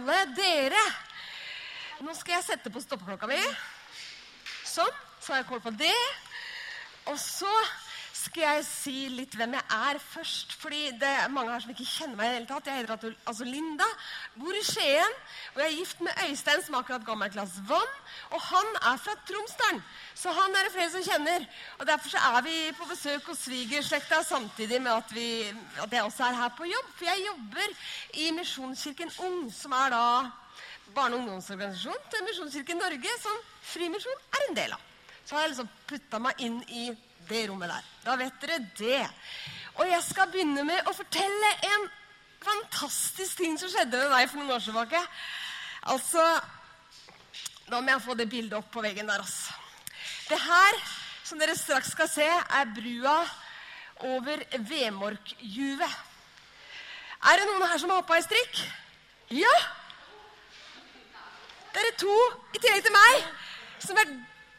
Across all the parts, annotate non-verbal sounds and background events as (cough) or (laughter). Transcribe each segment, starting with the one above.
alle dere. Nå skal jeg sette på stoppeklokka mi. Sånn. Så har jeg kål på det. Og så skal jeg si litt hvem jeg er først. fordi det er mange her som ikke kjenner meg i det hele tatt. Jeg heter altså Linda, bor i Skien, og jeg er gift med Øystein, som akkurat ga meg et glass vann. Og han er fra Tromsdalen, så han er det flere som kjenner. Og Derfor så er vi på besøk hos svigerslekta samtidig med at, vi, at jeg også er her på jobb. For jeg jobber i Misjonskirken Ung, som er da barne- og ungdomsorganisasjon til Misjonskirken Norge, som Frimisjon er en del av. Så har jeg liksom putta meg inn i det rommet der. Da vet dere det. Og jeg skal begynne med å fortelle en fantastisk ting som skjedde med meg for noen år tilbake. Altså Da må jeg få det bildet opp på veggen der, altså. Det her, som dere straks skal se, er brua over Vemorkjuvet. Er det noen her som har hoppa i strikk? Ja? Det er to i tillegg til meg som er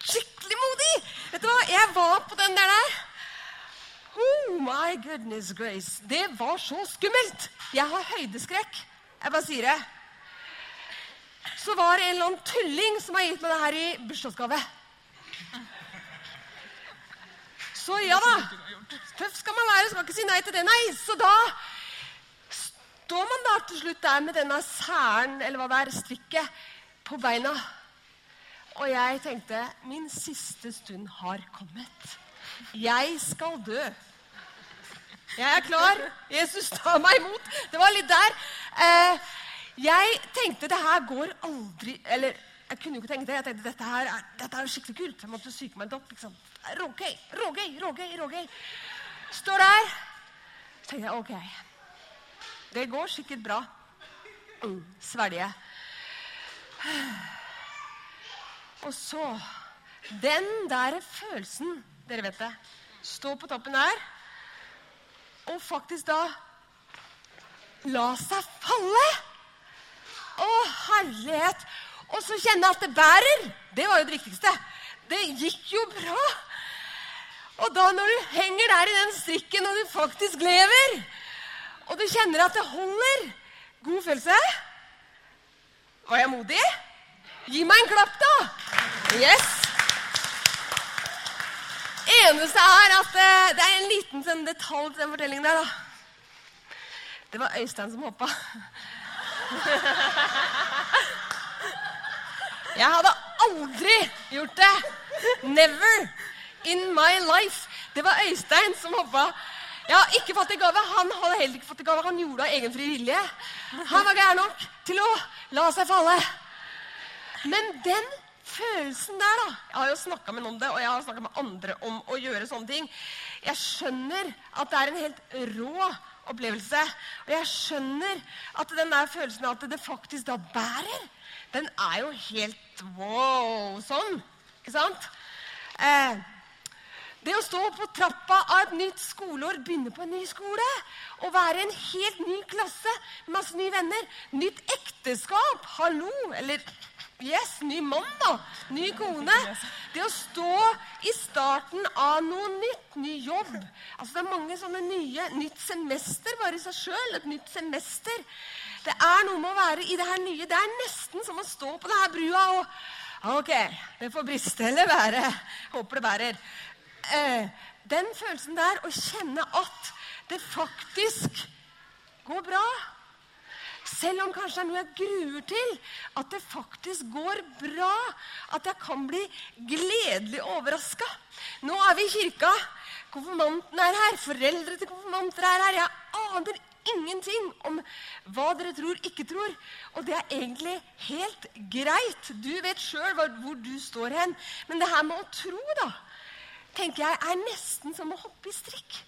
skikkelig modig. Vet du hva? Jeg var på den der der. Oh my goodness grace. Det var så skummelt. Jeg har høydeskrekk. Jeg bare sier det. Så var det en eller annen tulling som har gitt meg det her i bursdagsgave. Så ja da. Tøff skal man være, skal ikke si nei til det. Nei, så da står man da til slutt der med denne særen, eller hva det er, strikket, på beina. Og jeg tenkte min siste stund har kommet. Jeg skal dø. Jeg er klar. Jesus tar meg imot. Det var litt der. Eh, jeg tenkte det her går aldri Eller jeg kunne jo ikke tenke det. Jeg tenkte dette her er, dette er skikkelig kult. Jeg måtte psyke meg opp. liksom. Rågøy, rågøy, rågøy, rågøy. Står der. Så tenkte jeg OK. Det går sikkert bra. Mm, Svelge. Og så Den der følelsen, dere vet det, stå på toppen der og faktisk da la seg falle. Å, herlighet! Og så kjenne at det bærer. Det var jo det viktigste. Det gikk jo bra. Og da når du henger der i den strikken, og du faktisk lever, og du kjenner at det holder God følelse. Var jeg modig? Gi meg en klapp, da! Yes! Eneste er at eh, det er en liten sånn detalj til den fortellingen der, da. Det var Øystein som hoppa. (laughs) Jeg hadde aldri gjort det. Never in my life. Det var Øystein som hoppa. Jeg har ikke fått i gave. Han hadde heller ikke fått i gave. Han gjorde det av egen fri vilje. Han var gæren nok til å la seg falle. Men den følelsen der, da Jeg har jo snakka med noen om det, og jeg har snakka med andre om å gjøre sånne ting. Jeg skjønner at det er en helt rå opplevelse. Og jeg skjønner at den der følelsen av at det faktisk da bærer, den er jo helt wow sånn. Ikke sant? Eh, det å stå på trappa av et nytt skoleår, begynne på en ny skole, og være en helt ny klasse, masse nye venner, nytt ekteskap, hallo, eller yes, ny mann, da, ny kone Det å stå i starten av noe nytt, ny jobb Altså Det er mange sånne nye Nytt semester bare i seg sjøl. Et nytt semester. Det er noe med å være i det her nye. Det er nesten som å stå på det her brua og Ok, det får briste eller være. Håper det bærer eh, den følelsen der, å kjenne at det faktisk går bra Selv om kanskje det er noe jeg gruer til, at det faktisk går bra. At jeg kan bli gledelig overraska. Nå er vi i kirka. Konfirmanten er her. Foreldre til konfirmanter er her. Jeg aner ingenting om hva dere tror, ikke tror. Og det er egentlig helt greit. Du vet sjøl hvor du står hen. Men det her med å tro, da tenker jeg er nesten som å hoppe i strikk.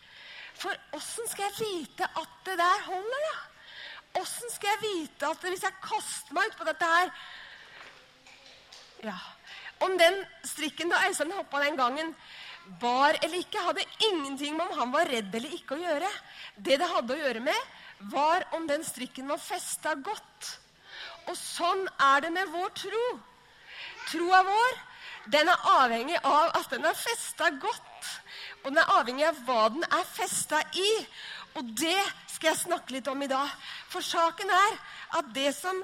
For åssen skal jeg vite at det der holder, da? Åssen skal jeg vite at hvis jeg kaster meg utpå dette her Ja. Om den strikken da Øystein hoppa den gangen, var eller ikke, hadde ingenting med om han var redd eller ikke å gjøre. Det det hadde å gjøre med, var om den strikken var festa godt. Og sånn er det med vår tro. Troa vår den er avhengig av at den er festa godt. Og den er avhengig av hva den er festa i. Og det skal jeg snakke litt om i dag. For saken er at det som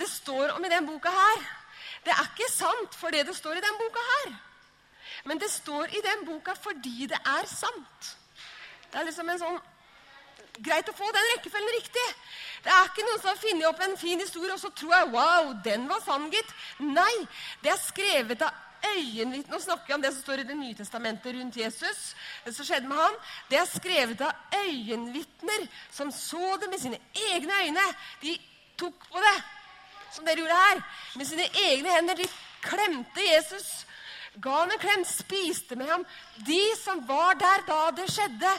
det står om i den boka her, det er ikke sant for det det står i den boka her. Men det står i den boka fordi det er sant. Det er liksom en sånn Greit å få den rekkefølgen riktig. Det er ikke noen som har funnet opp en fin historie, og så tror jeg wow, den var sann, gitt. Nei, det er skrevet av øyenvitner Nå snakker jeg om det som står i Det nye testamentet rundt Jesus. Det som skjedde med han. Det er skrevet av øyenvitner som så det med sine egne øyne. De tok på det, som dere gjorde her, med sine egne hender. De klemte Jesus ga han en klem, spiste med ham. De som var der da det skjedde,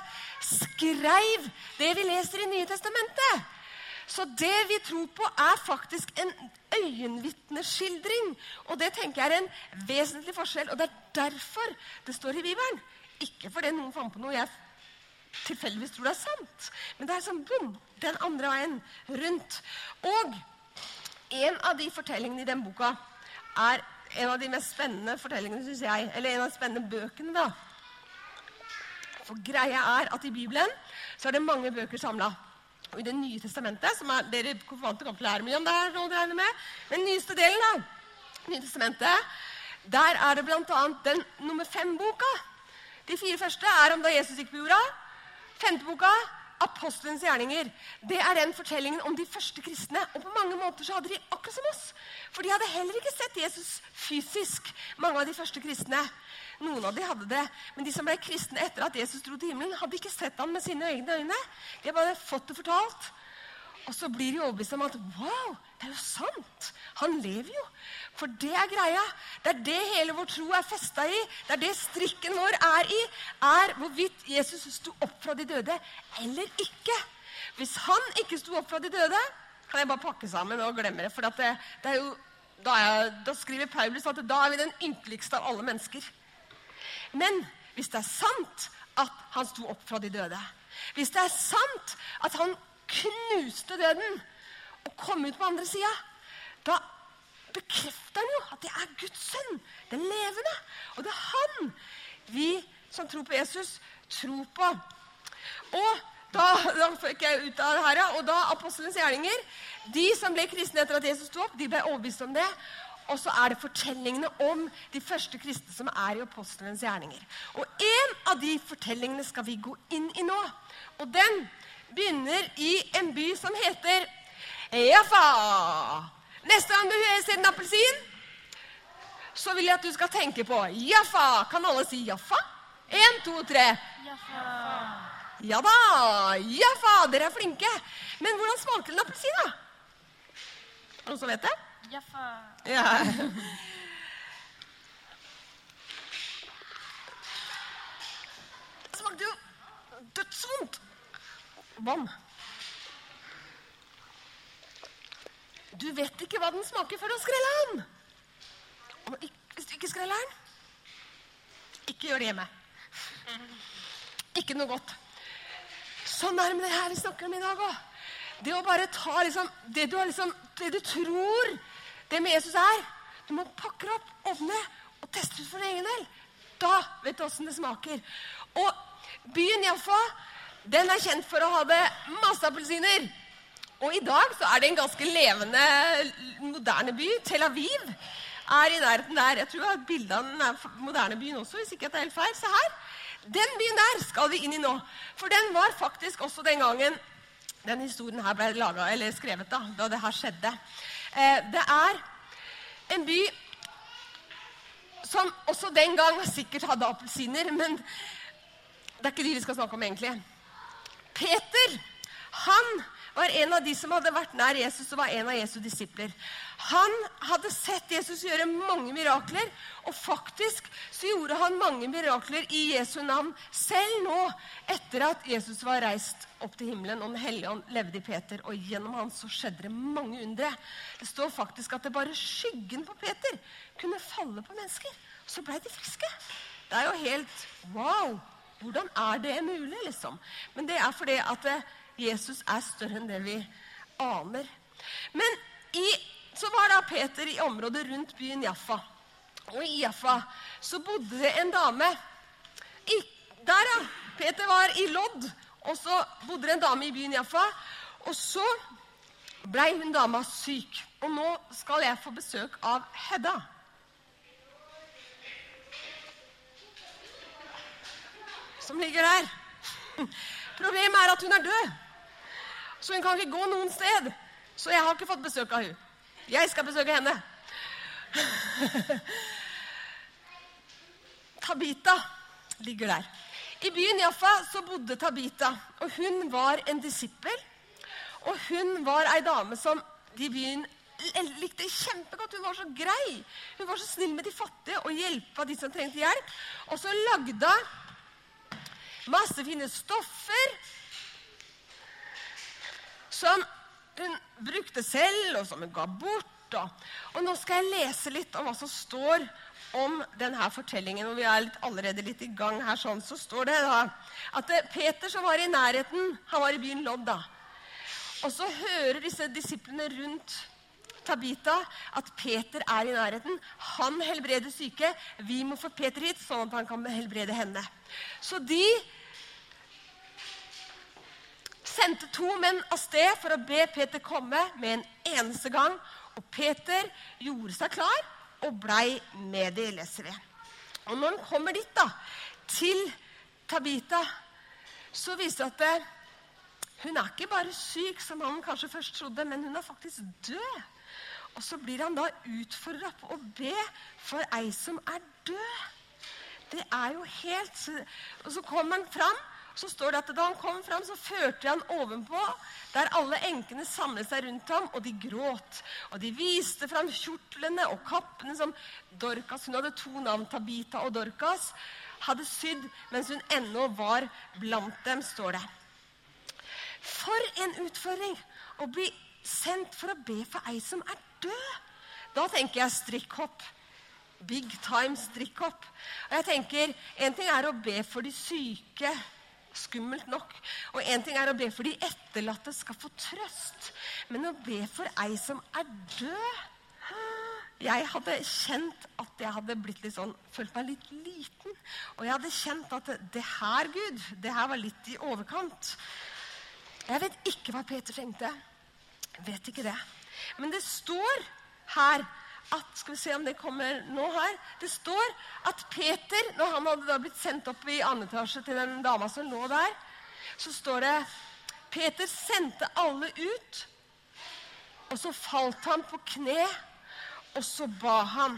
skreiv det vi leser i Nye testamentet. Så det vi tror på, er faktisk en øyenvitneskildring. Og det tenker jeg er en vesentlig forskjell, og det er derfor det står i Bibelen. Ikke fordi noen fant på noe jeg tilfeldigvis tror det er sant, men det er sånn bom, den andre veien rundt. Og en av de fortellingene i den boka er en av de mest spennende fortellingene, syns jeg. Eller en av de spennende bøkene, da. For greia er at i Bibelen så er det mange bøker samla. Og i Det nye testamentet, som er, dere konfirmanter kommer til å lære mye om det her, regner med, den nyeste delen da. Nye testamentet, der er det bl.a. den nummer fem-boka. De fire første er om da Jesus gikk på jorda. Femte boka apostelens gjerninger. Det er den fortellingen om de første kristne. Og på mange måter så hadde de akkurat som oss. For de hadde heller ikke sett Jesus fysisk, mange av de første kristne. Noen av de hadde det, men de som ble kristne etter at Jesus dro til himmelen, hadde ikke sett ham med sine egne øyne. De hadde bare fått det fortalt. Og så blir de overbevist om at wow, det er jo sant! Han lever jo. For det er greia. Det er det hele vår tro er festa i. Det er det strikken vår er i. Er hvorvidt Jesus sto opp fra de døde eller ikke. Hvis han ikke sto opp fra de døde, kan jeg bare pakke sammen og glemme det. For det, det jo, da, er, da skriver Paulus at da er vi den ynkeligste av alle mennesker. Men hvis det er sant at han sto opp fra de døde, hvis det er sant at han knuste døden og kom ut på andre sida, da bekrefter han jo at det er Guds sønn, den levende. Og det er han vi som tror på Jesus, tror på. Og da, da fikk jeg ut av det her, og da apostelens gjerninger De som ble kristne etter at Jesus sto opp, de ble overbevist om det. Og så er det fortellingene om de første kristne som er i apostelens gjerninger. Og en av de fortellingene skal vi gå inn i nå. Og den begynner i en by som heter Jaffa. Neste gang du ser en appelsin, så vil jeg at du skal tenke på Jaffa. Kan alle si Jaffa? Én, to, tre. Jaffa. Ja da! Jaffa! Dere er flinke. Men hvordan smaker en appelsin, da? Noen som vet det? Jaffa. Ja. Det smakte jo dødsvondt. Vann. Du vet ikke hva den smaker før du har skrella den. Hvis du ikke skreller den, ikke gjør det hjemme. Ikke noe godt. Sånn er det med det her vi snakker om i dag òg. Det å bare ta liksom, det, du liksom, det du tror det med Jesus er Du må pakke opp, ovne og teste ut for din egen del. Da vet du åssen det smaker. Og byen Jaffa den er kjent for å ha det masse appelsiner. Og i dag så er det en ganske levende, moderne by. Tel Aviv er i nærheten der. Jeg tror jeg har bilde av den moderne byen også, hvis ikke det er helt feil. Se her. Den byen der skal vi inn i nå. For den var faktisk også den gangen den historien her ble laget, skrevet da, da det her skjedde. Eh, det er en by som også den gang sikkert hadde appelsiner, men det er ikke de vi skal snakke om egentlig. Peter han var en av de som hadde vært nær Jesus og var en av Jesu disipler. Han hadde sett Jesus gjøre mange mirakler, og faktisk så gjorde han mange mirakler i Jesu navn selv nå etter at Jesus var reist opp til himmelen og Den hellige ånd levde i Peter. Og gjennom han så skjedde det mange undre. Det står faktisk at det bare skyggen på Peter kunne falle på mennesker. Så blei de friske. Det er jo helt wow! Hvordan er det mulig, liksom? Men det er fordi at eh, Jesus er større enn det vi aner. Men i, så var da Peter i området rundt byen Jaffa. Og i Jaffa så bodde det en dame. I, der, ja. Peter var i Lodd, og så bodde det en dame i byen Jaffa. Og så blei hun dama syk. Og nå skal jeg få besøk av Hedda. Som ligger der. Problemet er at hun er død. Så hun kan ikke gå noen sted. Så jeg har ikke fått besøk av hun. Jeg skal besøke henne. Tabita ligger der. I byen Jaffa så bodde Tabita, og hun var en disippel. Og hun var ei dame som de i byen likte kjempegodt. Hun var så grei. Hun var så snill med de fattige og hjelpa de som trengte hjelp. Og så lagde hun masse fine stoffer som hun brukte selv, og som hun ga bort. Og nå skal jeg lese litt om hva som står om denne fortellingen. og Vi er litt, allerede litt i gang her. sånn, Så står det da at Peter som var i nærheten, han var i byen Lodd da. Og så hører disse disiplene rundt Tabita at Peter er i nærheten. Han helbreder syke. Vi må få Peter hit, sånn at han kan helbrede henne. Så de sendte to menn av sted for å be Peter komme med en eneste gang. Og Peter gjorde seg klar og blei med det, leser vi. Og når han kommer dit, da, til Tabita, så viser det at hun er ikke bare syk, som han kanskje først trodde, men hun er faktisk død. Og så blir han da utfordra på å be for ei som er død. Det er jo helt Og så kommer han fram, så står det at da han kom fram, så førte han ovenpå, der alle enkene samlet seg rundt ham, og de gråt. Og de viste fram kjortlene og kappene som Dorcas Hun hadde to navn, Tabita og Dorcas, hadde sydd mens hun ennå var blant dem, står det. For en utfordring å bli sendt for å be for ei som er død. Da tenker jeg strikkhopp. Big time strikkhopp. Og jeg tenker, En ting er å be for de syke, skummelt nok. Og en ting er å be for de etterlatte skal få trøst. Men å be for ei som er død Jeg hadde kjent at jeg hadde blitt litt sånn, følt meg litt liten. Og jeg hadde kjent at det her, Gud, det her var litt i overkant. Jeg vet ikke hva Peter tenkte. Jeg vet ikke det. Men det står her at Skal vi se om det kommer nå her. Det står at Peter, når han hadde da blitt sendt opp i andre etasje til den dama som lå der, så står det Peter sendte alle ut, og så falt han på kne, og så ba han.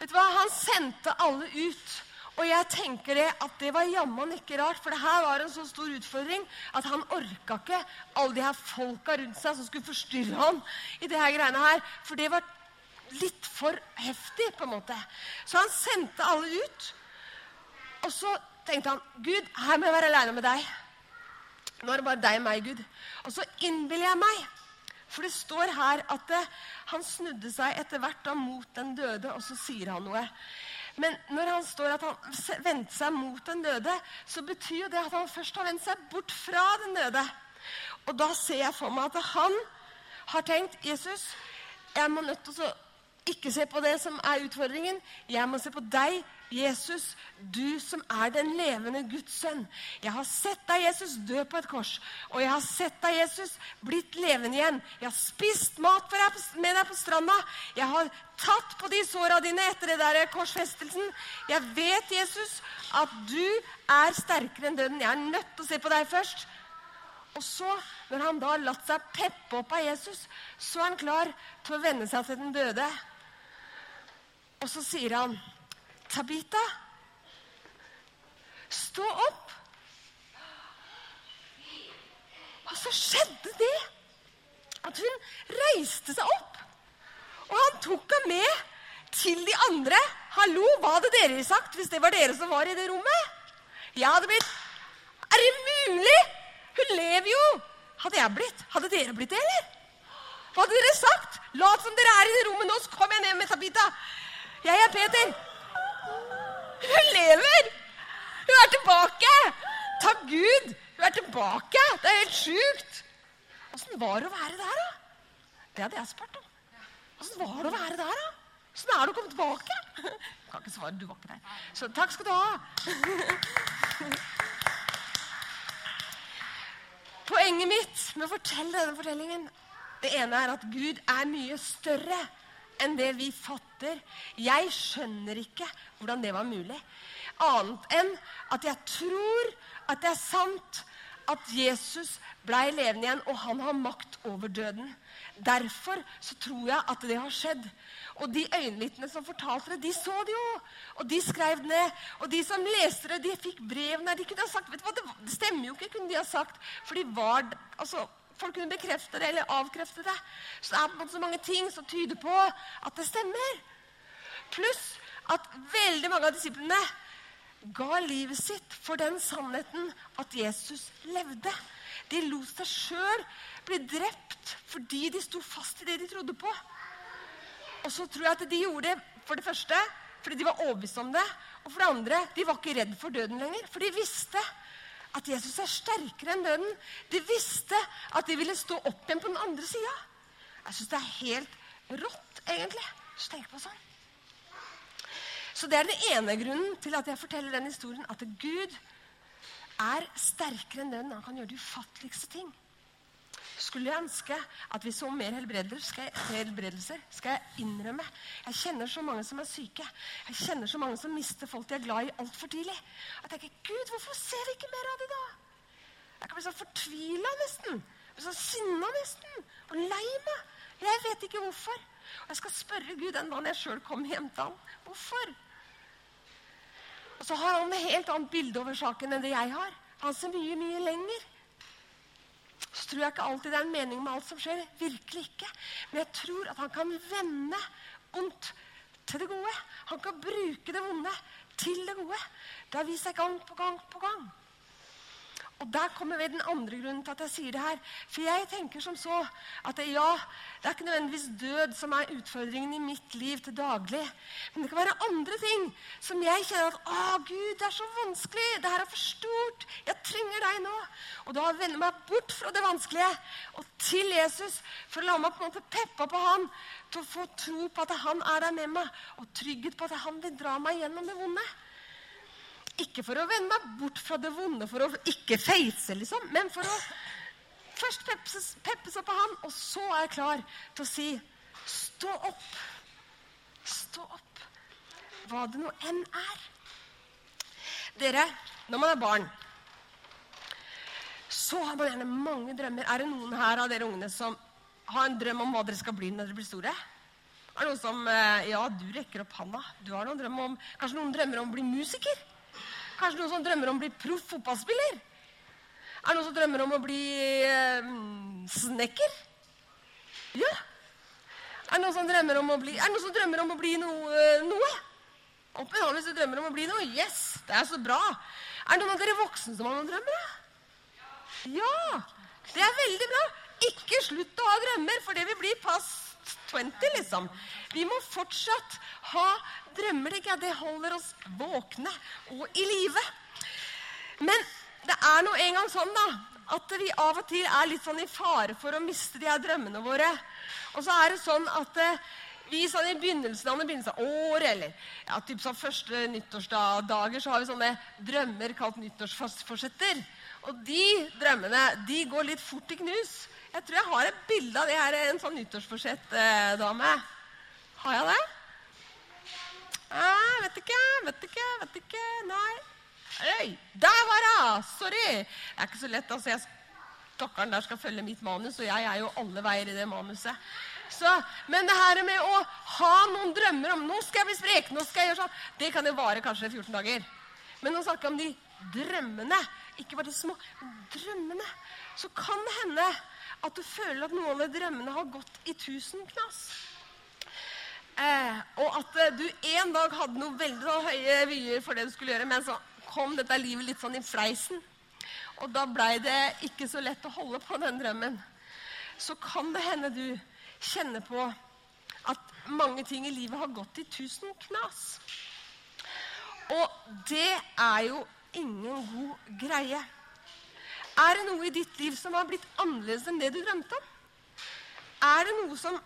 Vet du hva? Han sendte alle ut. Og jeg tenker det at det var jammen ikke rart, for det her var en så stor utfordring at han orka ikke alle de her folka rundt seg som skulle forstyrre ham i det her greiene her. For det var litt for heftig, på en måte. Så han sendte alle ut. Og så tenkte han Gud, her må jeg være aleine med deg. Nå er det bare deg og meg, Gud. Og så innbiller jeg meg for det står her at det, han snudde seg etter hvert da mot den døde, og så sier han noe. Men når han står at han vendte seg mot den døde, så betyr jo det at han først har vendt seg bort fra den døde. Og da ser jeg for meg at han har tenkt Jesus, jeg må nødt til å ikke se på det som er utfordringen. Jeg må se på deg, Jesus, du som er den levende Guds sønn. Jeg har sett deg, Jesus, dø på et kors. Og jeg har sett deg, Jesus, blitt levende igjen. Jeg har spist mat med deg på stranda. Jeg har tatt på de såra dine etter det der korsfestelsen. Jeg vet, Jesus, at du er sterkere enn døden. Jeg er nødt til å se på deg først. Og så, når han da har latt seg peppe opp av Jesus, så er han klar til å venne seg til den døde. Og så sier han, 'Tabita, stå opp.' Og så skjedde det at hun reiste seg opp. Og han tok henne med til de andre. 'Hallo, hva hadde dere sagt hvis det var dere som var i det rommet?' Jeg hadde blitt Er det mulig? Hun lever jo! Hadde jeg blitt? Hadde dere blitt det, eller? Hva hadde dere sagt? Lat som dere er i det rommet nå, så kommer jeg ned med Tabita. Jeg er Peter. Hun lever! Hun er tilbake! Takk Gud! Hun er tilbake! Det er helt sjukt. Åssen var det å være der, da? Det hadde jeg spurt om. Åssen var det å være der, da? Åssen er det å komme tilbake? Jeg kan ikke svare, du var ikke der. Så takk skal du ha. Poenget mitt med å fortelle denne fortellingen Det ene er at Gud er mye større enn det vi fatter. Jeg skjønner ikke hvordan det var mulig. Annet enn at jeg tror at det er sant at Jesus blei levende igjen, og han har makt over døden. Derfor så tror jeg at det har skjedd. Og de øyenvitnene som fortalte det, de så det jo. Og de skrev det ned. Og de som leste det, de fikk brev brevene. De kunne ha sagt vet du hva, Det stemmer jo ikke, kunne de ha sagt. For de var, altså, folk kunne bekrefte det eller avkrefte det. Så det er på en måte så mange ting som tyder på at det stemmer. Pluss at veldig mange av disiplene ga livet sitt for den sannheten at Jesus levde. De lot seg sjøl bli drept fordi de sto fast i det de trodde på. Og så tror jeg at de gjorde det for det første fordi de var overbevist om det. Og for det andre de var ikke redd for døden lenger. For de visste at Jesus er sterkere enn døden. De visste at de ville stå opp igjen på den andre sida. Jeg syns det er helt rått, egentlig. Så tenk på sånn. Så det er den ene grunnen til at jeg forteller den historien. At Gud er sterkere enn den. Han kan gjøre de ufatteligste ting skulle jeg ønske at vi så mer helbredelser, skal jeg innrømme. Jeg kjenner så mange som er syke. Jeg kjenner så mange som mister folk de er glad i, altfor tidlig. Jeg tenker, Gud, hvorfor ser vi ikke mer av det da? Jeg kan bli så fortvila nesten. Bli så sinna nesten. Og lei meg. Jeg vet ikke hvorfor. Og jeg skal spørre Gud den dagen jeg sjøl kommer hjem til ham. Hvorfor? Og så har han et helt annet bilde over saken enn det jeg har. Han ser mye, mye lenger så tror jeg ikke alltid det er en mening med alt som skjer. Virkelig ikke. Men jeg tror at han kan vende ondt til det gode. Han kan bruke det vonde til det gode. Det har vist seg gang på gang på gang. Og Der kommer vi den andre grunnen til at jeg sier det her. For jeg tenker som så at det, ja, det er ikke nødvendigvis død som er utfordringen i mitt liv til daglig. Men det kan være andre ting som jeg kjenner at Å, Gud, det er så vanskelig. Det her er for stort. Jeg trenger deg nå. Og da vender jeg meg bort fra det vanskelige og til Jesus for å la meg på en måte peppe på han til å få tro på at han er der med meg, og trygghet på at han vil dra meg gjennom det vonde. Ikke for å vende meg bort fra det vonde, for å ikke feise, liksom, men for å først peppe peppes opp av han, og så er jeg klar til å si stå opp. Stå opp. Hva det nå enn er. Dere, når man er barn, så har man gjerne mange drømmer. Er det noen her av dere ungene som har en drøm om hva dere skal bli når dere blir store? Er det noen som eh, Ja, du rekker opp handa. Du har noen drømmer om, Kanskje noen drømmer om å bli musiker? Kanskje noen som drømmer om å bli proff fotballspiller? Er det noen som drømmer om å bli eh, snekker? Ja. Er det noen som drømmer om å bli, er det noen som drømmer om å bli noe? Eh, noe? Opp i hånda hvis du drømmer om å bli noe. Yes, det er så bra. Er det noen av dere voksne som har noen drømmer? Ja. Det er veldig bra. Ikke slutt å ha drømmer, for det vil bli past 20, liksom. Vi må fortsatt ha drømmer. Ikke? Det holder oss våkne og i live. Men det er nå engang sånn da, at vi av og til er litt sånn i fare for å miste de her drømmene våre. Og så er det sånn at eh, vi sånn i begynnelsen av, begynnelsen av året, eller ja, typ sånn første nyttårsdager, så har vi sånne drømmer kalt nyttårsforsetter. Og de drømmene de går litt fort i knus. Jeg tror jeg har et bilde av det her, en sånn nyttårsforsett-dame. Eh, har jeg det? Nei, vet ikke, vet ikke, vet ikke. Nei. Oi, der var hun! Sorry. Det er ikke så lett. altså. Jeg, Stakkaren der skal følge mitt manus, og jeg er jo alle veier i det manuset. Så, men det her med å ha noen drømmer om nå skal jeg bli sprek, nå skal jeg gjøre sånn, det kan jo vare kanskje 14 dager. Men nå snakker om de drømmene. Ikke bare de små, drømmene. Så kan det hende at du føler at noen av drømmene har gått i tusen knas. Eh, og at eh, du en dag hadde noe veldig sånn, høye vyer for det du skulle gjøre, men så kom dette livet litt sånn i fleisen. Og da blei det ikke så lett å holde på den drømmen. Så kan det hende du kjenner på at mange ting i livet har gått i tusen knas. Og det er jo ingen god greie. Er det noe i ditt liv som har blitt annerledes enn det du drømte om? Er det noe som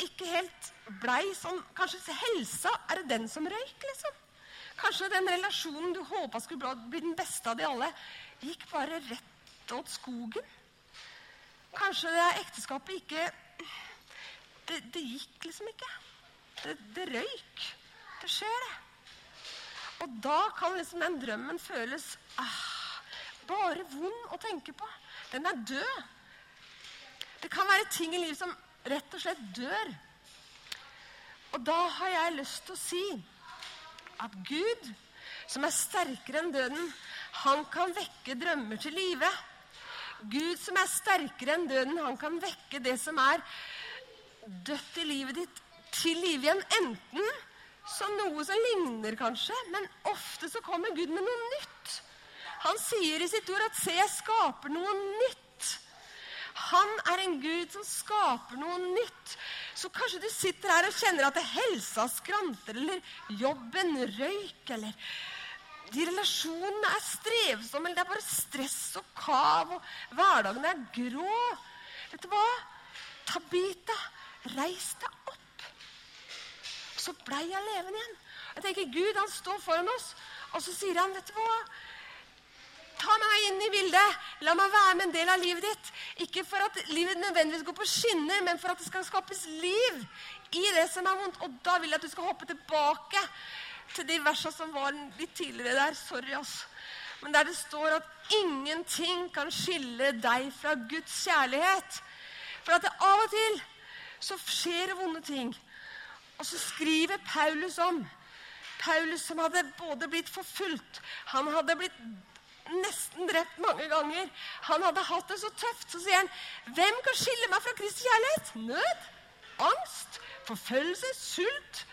ikke helt blei sånn Kanskje helsa er det den som røyk, liksom? Kanskje den relasjonen du håpa skulle bli den beste av de alle, gikk bare rett åt skogen? Kanskje det ekteskapet ikke det, det, gikk liksom ikke. Det, det røyk. Det skjer, det. Og da kan liksom den drømmen føles ah, bare vond å tenke på. Den er død. Det kan være ting i livet som rett og slett dør. Og da har jeg lyst til å si at Gud, som er sterkere enn døden, han kan vekke drømmer til live. Gud som er sterkere enn døden, han kan vekke det som er dødt i livet ditt, til live igjen. Enten som noe som ligner, kanskje, men ofte så kommer Gud med noe nytt. Han sier i sitt ord at 'se, jeg skaper noe nytt'. Han er en Gud som skaper noe nytt. Så kanskje du sitter her og kjenner at helsa skranter, eller jobben røyk, eller de relasjonene er strevsomme, eller det er bare stress og kav, og hverdagen er grå. Vet du hva? Tabita, reis deg opp. Så blei jeg levende igjen. Jeg tenker, Gud han står foran oss, og så sier han, vet du hva? Ta meg inn i bildet. La meg være med en del av livet ditt. Ikke for at livet nødvendigvis går på skinner, men for at det skal skapes liv i det som er vondt. Og da vil jeg at du skal hoppe tilbake til de versene som var litt tidligere der. Sorry, altså. Men der det står at ingenting kan skille deg fra Guds kjærlighet. For at det av og til så skjer det vonde ting. Og så skriver Paulus om Paulus som hadde både blitt forfulgt, han hadde blitt nesten drept mange ganger. Han hadde hatt det så tøft. Så sier han, 'Hvem kan skille meg fra Kristi kjærlighet?' Nød, angst, forfølgelse, sult,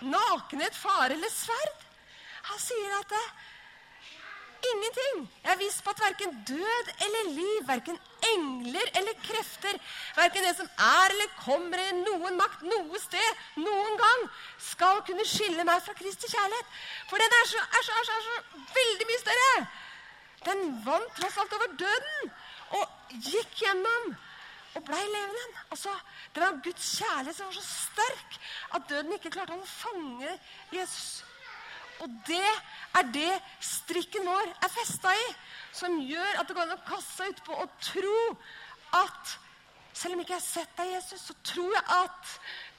nakenhet, fare eller sverd. Han sier at det, ingenting. Jeg er viss på at verken død eller liv, verken engler eller krefter, verken det som er eller kommer i noen makt, noe sted, noen gang, skal kunne skille meg fra Kristi kjærlighet. For den er så, er så, er så, er så veldig mye større. Den vant tross alt over døden og gikk gjennom og blei levende. Altså, det var Guds kjærlighet som var så sterk at døden ikke klarte å fange Jesus. Og det er det strikken vår er festa i, som gjør at det går an å kaste seg utpå og tro at selv om ikke jeg har sett deg, Jesus, så tror jeg at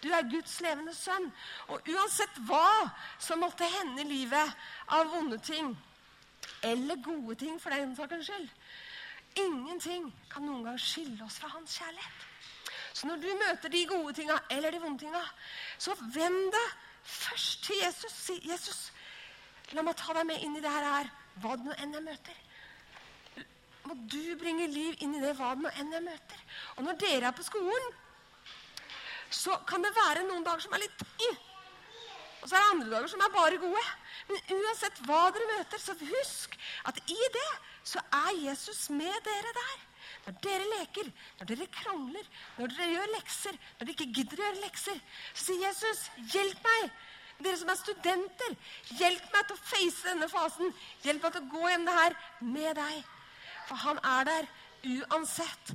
du er Guds levende sønn. Og uansett hva som måtte hende i livet av vonde ting, eller gode ting for den sakens skyld Ingenting kan noen gang skille oss fra hans kjærlighet. Så når du møter de gode tinga eller de vonde tinga, så vend deg først til Jesus. Si, 'Jesus, la meg ta deg med inn i det her, hva det nå enn jeg møter.' Må du bringe liv inn i det, hva det nå enn jeg møter. Og når dere er på skolen, så kan det være noen dager som er litt Og så er det andre dager som er bare gode. Men uansett hva dere møter, så husk at i det så er Jesus med dere der. Når dere leker, når dere krangler, når dere gjør lekser, når dere ikke gidder å gjøre lekser, så sier Jesus, 'Hjelp meg!' Dere som er studenter, hjelp meg til å face denne fasen. Hjelp meg til å gå gjennom det her med deg. For han er der uansett.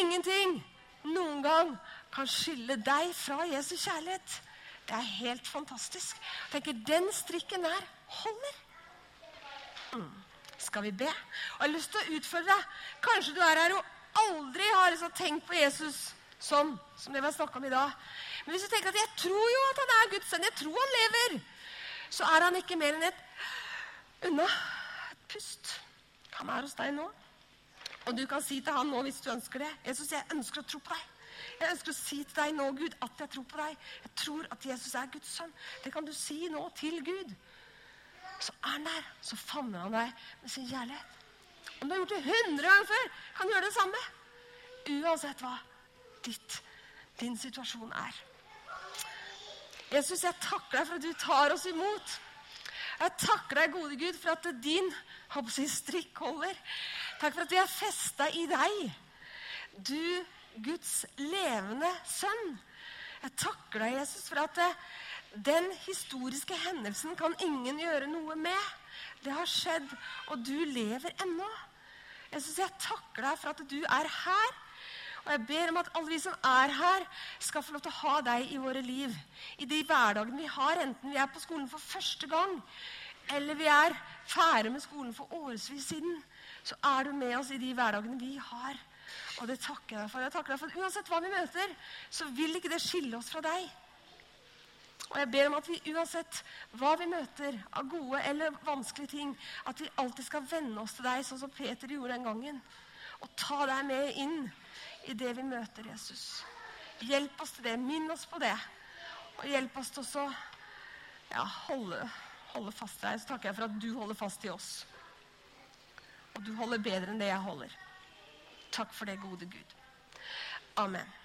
Ingenting noen gang kan skille deg fra Jesu kjærlighet. Det er helt fantastisk. Jeg tenker, Den strikken der holder. Mm skal vi be. Jeg har lyst til å utfordre deg. Kanskje du er her og aldri har liksom tenkt på Jesus sånn som det vi har snakka om i dag. Men hvis du tenker at 'jeg tror jo at han er Guds sønn, jeg tror han lever', så er han ikke mer enn et unna. Et pust. Han er hos deg nå. Og du kan si til han nå hvis du ønsker det. 'Jesus, jeg ønsker å tro på deg'. Jeg ønsker å si til deg nå, Gud, at jeg tror på deg. Jeg tror at Jesus er Guds sønn. Det kan du si nå til Gud så er han der. Så favner han deg med sin kjærlighet. Om du har gjort det hundre ganger før, kan du gjøre det samme. Uansett hva ditt, din situasjon er. Jesus, jeg takker deg for at du tar oss imot. Jeg takker deg, gode Gud, for at din strikk holder. Takk for at vi er festa i deg. Du, Guds levende sønn. Jeg takker deg, Jesus, for at den historiske hendelsen kan ingen gjøre noe med. Det har skjedd, og du lever ennå. Jeg synes jeg takker deg for at du er her. Og jeg ber om at alle vi som er her, skal få lov til å ha deg i våre liv. I de hverdagene vi har, enten vi er på skolen for første gang, eller vi er ferdig med skolen for årevis siden, så er du med oss i de hverdagene vi har. Og det takker jeg deg for. Jeg takker deg for Uansett hva vi møter, så vil ikke det skille oss fra deg. Og jeg ber om at vi uansett hva vi møter av gode eller vanskelige ting, at vi alltid skal vende oss til deg, sånn som Peter gjorde den gangen. Og ta deg med inn i det vi møter, Jesus. Hjelp oss til det. Minn oss på det. Og hjelp oss til å ja, holde, holde fast deg. Så takker jeg for at du holder fast i oss. Og du holder bedre enn det jeg holder. Takk for det, gode Gud. Amen.